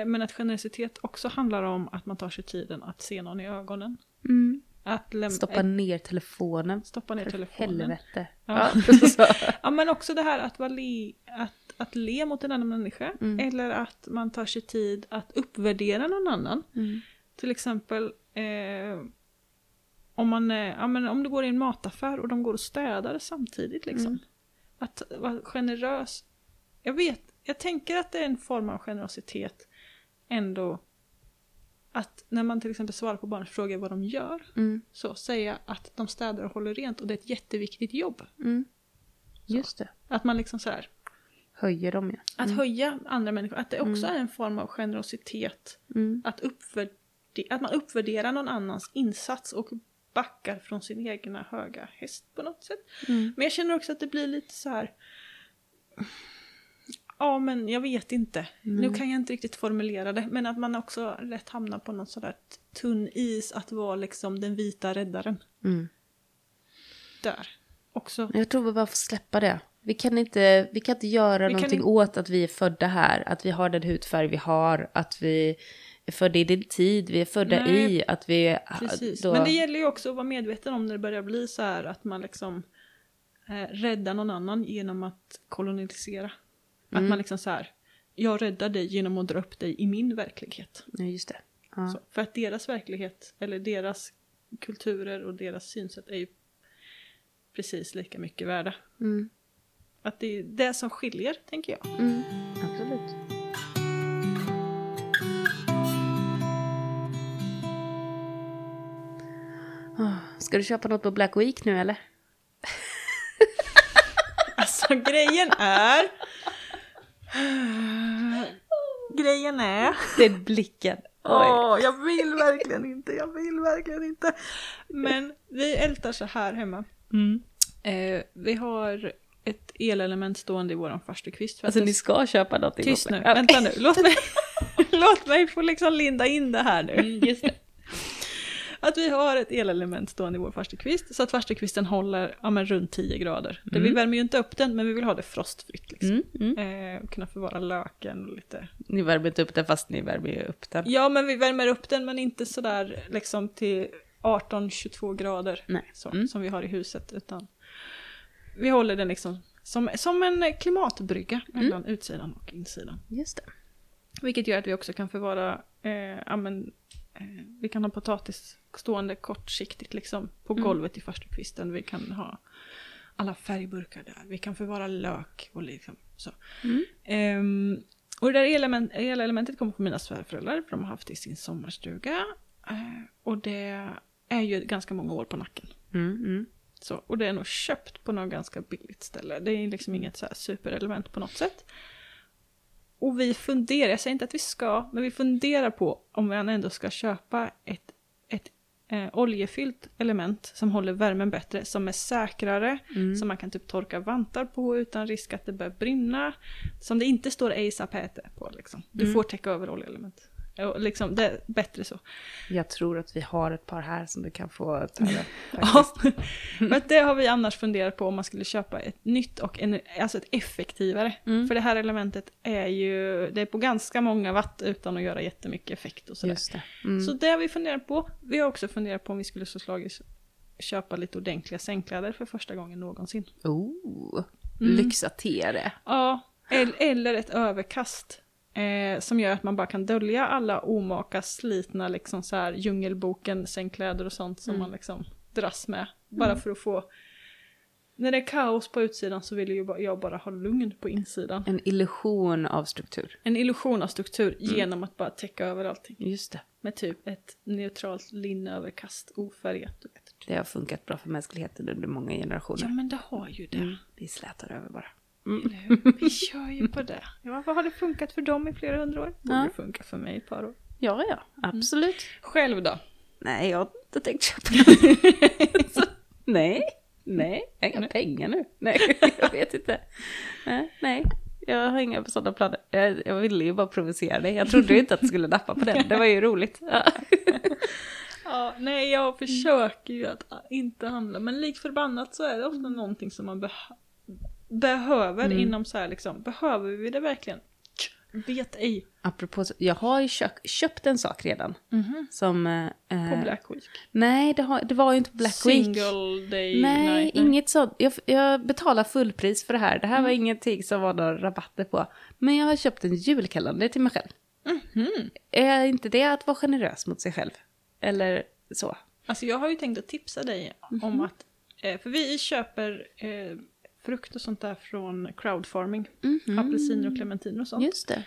Eh, men att generositet också handlar om att man tar sig tiden att se någon i ögonen. Mm. Att lämna, Stoppa ner telefonen. stoppa ner För telefonen. helvete. Ja. (laughs) (laughs) Ja men också det här att, vara le, att, att le mot en annan människa. Mm. Eller att man tar sig tid att uppvärdera någon annan. Mm. Till exempel eh, om, man, eh, ja, men om du går i en mataffär och de går och städar samtidigt. Liksom. Mm. Att vara generös. Jag vet, jag tänker att det är en form av generositet ändå. Att när man till exempel svarar på barns frågor vad de gör. Mm. Så säga att de städar och håller rent och det är ett jätteviktigt jobb. Mm. Just det. Att man liksom så här. Höjer dem ja. Att höja andra människor, att det också Mm. är en form av generositet. Mm. Att, uppvärde- att man uppvärderar någon annans insats och backar från sin egna höga häst på något sätt. Mm. Men jag känner också att det blir lite så här. Ja, men jag vet inte. Nu kan jag inte riktigt formulera det. Men att man också lätt hamnar på någon sån där tunn is att vara liksom den vita räddaren. Mm. Där. Också. Jag tror vi bara får släppa det. Vi kan inte, vi kan inte göra Vi kan någonting inte- åt att vi är födda här, att vi har den hudfärg vi har, att vi födda i din tid, vi är födda Nej, i att vi... Precis. Då, Men det gäller ju också att vara medveten om när det börjar bli så här att man liksom eh, räddar någon annan genom att kolonisera. Att Mm. man liksom så här, jag räddar dig genom att dra upp dig i min verklighet. Ja, just det. Ja. Så, för att deras verklighet, eller deras kulturer och deras synsätt är ju precis lika mycket värda. Mm. Att det är det som skiljer, tänker jag. Mm. Absolut. Ska du köpa något på Black Week nu eller? (laughs) Alltså grejen är... grejen är... Den blicken. Åh, jag vill verkligen inte, jag vill verkligen inte. Men vi ältar så här hemma. Mm. Eh, vi har ett elelement stående i våran farstukvist. Alltså det- ni ska köpa något i Tyst nu, vänta nu. Låt mig, (laughs) låt mig få liksom linda in det här nu. Mm, Just det. Att vi har ett elelement stående i vår farstukvist så att farstukvisten håller ja, men runt 10 grader. Det, vi Mm. värmer ju inte upp den men vi vill ha det frostfritt. Liksom. Mm, mm. Eh, kunna förvara löken och lite. Ni värmer inte upp den fast ni värmer ju upp den. Ja men vi värmer upp den men inte sådär liksom till 18-22 grader. Nej. Så, Mm. Som vi har i huset. Utan vi håller den liksom som, som en klimatbrygga Mm. mellan utsidan och insidan. Just det. Vilket gör att vi också kan förvara, eh, ja, men, eh, vi kan ha potatis stående kortsiktigt liksom på Mm. golvet i farstukvisten. Vi kan ha alla färgburkar där. Vi kan förvara lök och liksom så. Mm. Ehm, och det där element, elelementet kommer från mina svärföräldrar för de har haft det i sin sommarstuga. Eh, och det är ju ganska många år på nacken. Mm, mm. Så, och det är nog köpt på något ganska billigt ställe. Det är liksom inget så superelement på något sätt. Och vi funderar, jag säger inte att vi ska, men vi funderar på om vi ändå ska köpa ett, ett eh, oljefyllt element som håller värmen bättre, som är säkrare, Mm. som man kan typ torka vantar på utan risk att det börjar brinna. Som det inte står Asa Pete på liksom. Du Mm. får täcka över oljeelement. Och liksom, det är bättre så. Jag tror att vi har ett par här som du kan få ta över. Ja, att (laughs) det har vi annars funderat på om man skulle köpa ett nytt och en, alltså ett effektivare. Mm. För det här elementet är ju, det är på ganska många watt utan att göra jättemycket effekt och sådär. Det. Mm. Så det har vi funderat på. Vi har också funderat på om vi skulle så slagit köpa lite ordentliga sängkläder för första gången någonsin. Oh, Mm. lyxa till det. Ja, el- eller ett överkast. Eh, som gör att man bara kan dölja alla omaka slitna liksom så här djungelboken, sängkläder och sånt som Mm. man liksom dras med. Bara för att få... När det är kaos på utsidan så vill jag bara ha lugn på insidan. En illusion av struktur. En illusion av struktur Mm. genom att bara täcka över allting. Just det. Med typ ett neutralt linneöverkast, ofärgat. Du vet. Det har funkat bra för mänskligheten under många generationer. Ja men det har ju det. Mm. Vi slätar över bara. (laughs) Vi kör ju på det. Ja, vad har det funkat för dem i flera hundra år? Borde Ja. funka för mig i ett par år. Ja, ja, absolut. Själv då? Nej, jag har inte tänkt köpa. (laughs) Så, nej, nej, jag har inga pengar nu. Nej, (laughs) jag vet inte. Nej, nej, jag har inga sådana planer. Jag, jag ville ju bara provocera dig. Jag trodde ju inte att du skulle nappa på den. Det var ju roligt. Ja. Ja, nej, jag försöker ju att inte handla, men lik förbannat så är det ofta någonting som man beh- behöver Mm. inom så här liksom, behöver vi det verkligen? Vet ej. Apropå, jag har ju köpt, köpt en sak redan. Som... eh, På Black Week. Nej, det, har, det var ju inte på Black Week. Single day Nej, night. inget sånt. Jag, jag betalar fullpris för det här. Det här var ingenting som var några rabatter på. Men jag har köpt en julkalender till mig själv. Mhm. Är inte det att vara generös mot sig själv? Eller så? Alltså jag har ju tänkt att tipsa dig om att, eh, för vi köper eh, frukt och sånt där från crowdfarming. Apelsiner och clementiner och sånt. Just det.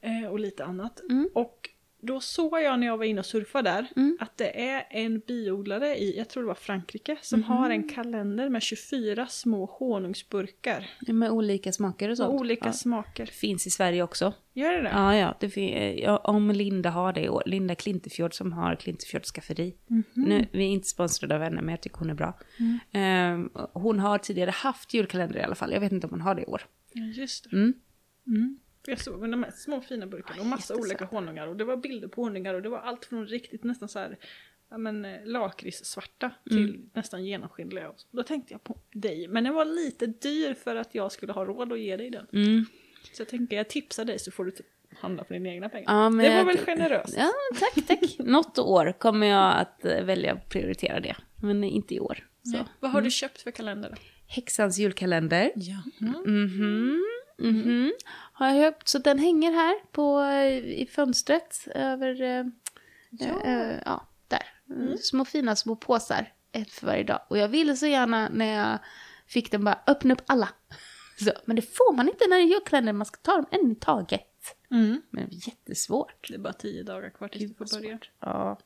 Eh, och lite annat. Mm. Och då såg jag när jag var inne och surfade där Mm. att det är en biodlare i, jag tror det var Frankrike, som Mhm. har en kalender med 24 små honungsburkar. Med olika smaker och Med sånt. olika Ja. smaker. Finns i Sverige också. Gör det det? Ja, ja. Det fin- ja. Om Linda har det i år. Linda Klintefjord som har Klintefjords skafferi. Mhm. Nu, vi är inte sponsrade av henne, men jag tycker hon är bra. Mm. Ehm, hon har tidigare haft julkalender i alla fall. Jag vet inte om hon har det i år. Ja, just det. Mm. Mm. Jag såg de här små fina burkarna och massa olika honungar och det var bilder på honungar och det var allt från riktigt nästan så här ja, men, eh, lakritssvarta till Mm. nästan genomskinliga. Då tänkte jag på dig, men den var lite dyr för att jag skulle ha råd att ge dig den. Mm. Så jag tänker jag tipsar dig så får du typ handla för dina egna pengar. Ja, det var jag- väl generöst? Ja, tack, tack. (laughs) Något år kommer jag att eh, välja att prioritera det. Men inte i år. Så. Nej. Vad har du köpt för kalender? Häxans julkalender. Ja. Mhm. Mhm. Har jag köpt. Så den hänger här på, eh, i fönstret över... eh, Ja. eh, ja där. Eh, Små fina små påsar. Ett för varje dag. Och jag ville så gärna när jag fick den bara öppna upp alla. (laughs) Så, men det får man inte när det är julkalender. Man ska ta dem en i taget. Mm. Men det är jättesvårt. Det är bara tio dagar kvar tills du får börja. Ja.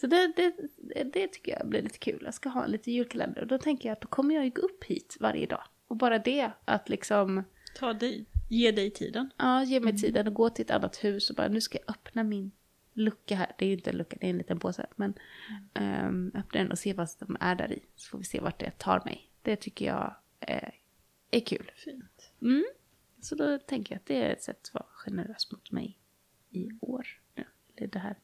Så det, det, det, det tycker jag blir lite kul. Jag ska ha en liten julkalender. Och då tänker jag att då kommer jag ju gå upp hit varje dag. Och bara det, att liksom Ta dig, ge dig tiden. ja, ge mig tiden att gå till ett annat hus och bara nu ska jag öppna min lucka här. Det är ju inte en lucka, det är en liten påse. Men ehm, öppna den och se vad som är där i. Så får vi se vart det tar mig. Det tycker jag är, är kul. Fint. Mm. Så då tänker jag att det är ett sätt att vara generös mot mig i år. Ja, Eller det här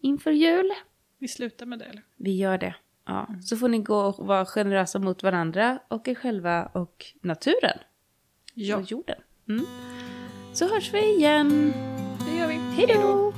inför jul. Vi slutar med det eller? Vi gör det. Ja. Så får ni gå och vara generösa mot varandra och er själva och naturen. Ja, Och jorden. Mm. Så hörs vi igen. det gör vi. Hej då!